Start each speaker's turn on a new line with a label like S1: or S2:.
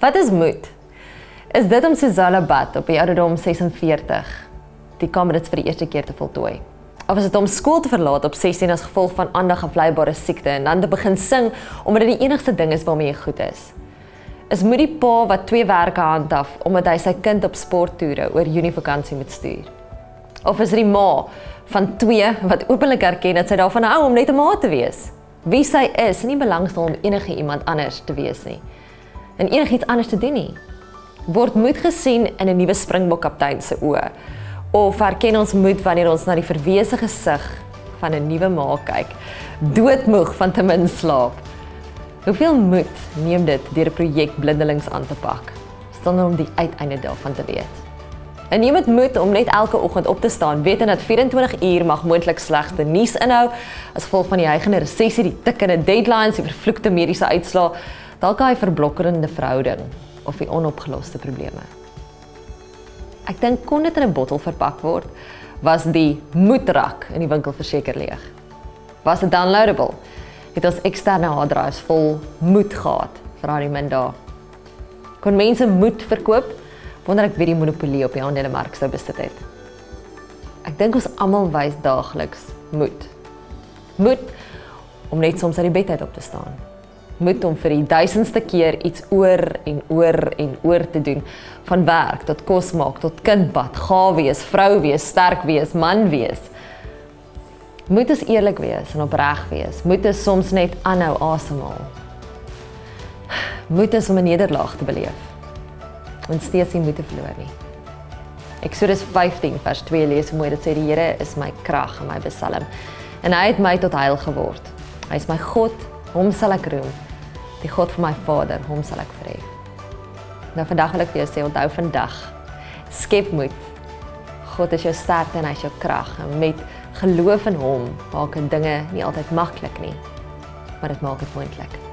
S1: Wat is moed? Is dit om Suzala Bat op die ouderdom 46 die Kamerads vir die eerste keer te voltooi? Of is dit om skool te verlaat op 16 as gevolg van aandagafleibare siekte en dan te begin sing omdat dit die enigste ding is waarmee jy goed is? Is moed die pa wat twee werke handhaf omdat hy sy kind op sporttoere oor Junie-vakansie moet stuur? Of is dit die ma van twee wat openlik erken dat sy daarvan hou om net 'n ma te wees? Wie sy is, nie belangstel om enige iemand anders te wees nie. En enigiets anders te doen nie. Word moed gesien in 'n nuwe Springbok kaptein se oë? Of herken ons moed wanneer ons na die verwese gesig van 'n nuwe ma kyk, doodmoeg van te min slaap? Hoeveel moed neem dit deur 'n projek blindelings aan te pak, sonder om die uiteinde daarvan te weet? En jy moet moed om net elke oggend op te staan, weet dat 24 uur mag moontlik slegte nuus inhou as gevolg van die hygende resessie, die tikkende deadlines, die vervloekte mediese uitslae, dalk daai verblokkerende verhouding of die onopgeloste probleme. Ek dink kon dit in 'n bottel verpak word, was die moedrak in die winkel verseker leeg. Was dit downloadable? Het ons eksterne harddrives vol moed gehad vir daai min dae. Kon mense moed verkoop? wonder ek wie die monopolie op die aandelemark sou besit het. Ek dink ons almal wys daagliks moed. Moed om net soms uit die bed uit op te staan. Moed om vir die duisendste keer iets oor en oor en oor te doen, van werk tot kos maak tot kind bad, gawe wees, vrou wees, sterk wees, man wees. Moed is eerlik wees en opreg wees. Moed is soms net aanhou asemhaal. Moed is om 'n nederlaag te beleef want steeds nie moed te verloor nie. Eksodus 15 vers 2 lees mooi dit sê die Here is my krag en my besalm en hy het my tot heil geword. Hy is my God, hom sal ek roem. Die God van my vader, hom sal ek verhef. Nou vandag wil ek vir jou sê onthou vandag skep moed. God is jou sterkte en hy is jou krag en met geloof in hom maak dinge nie altyd maklik nie, maar dit maak dit moontlik.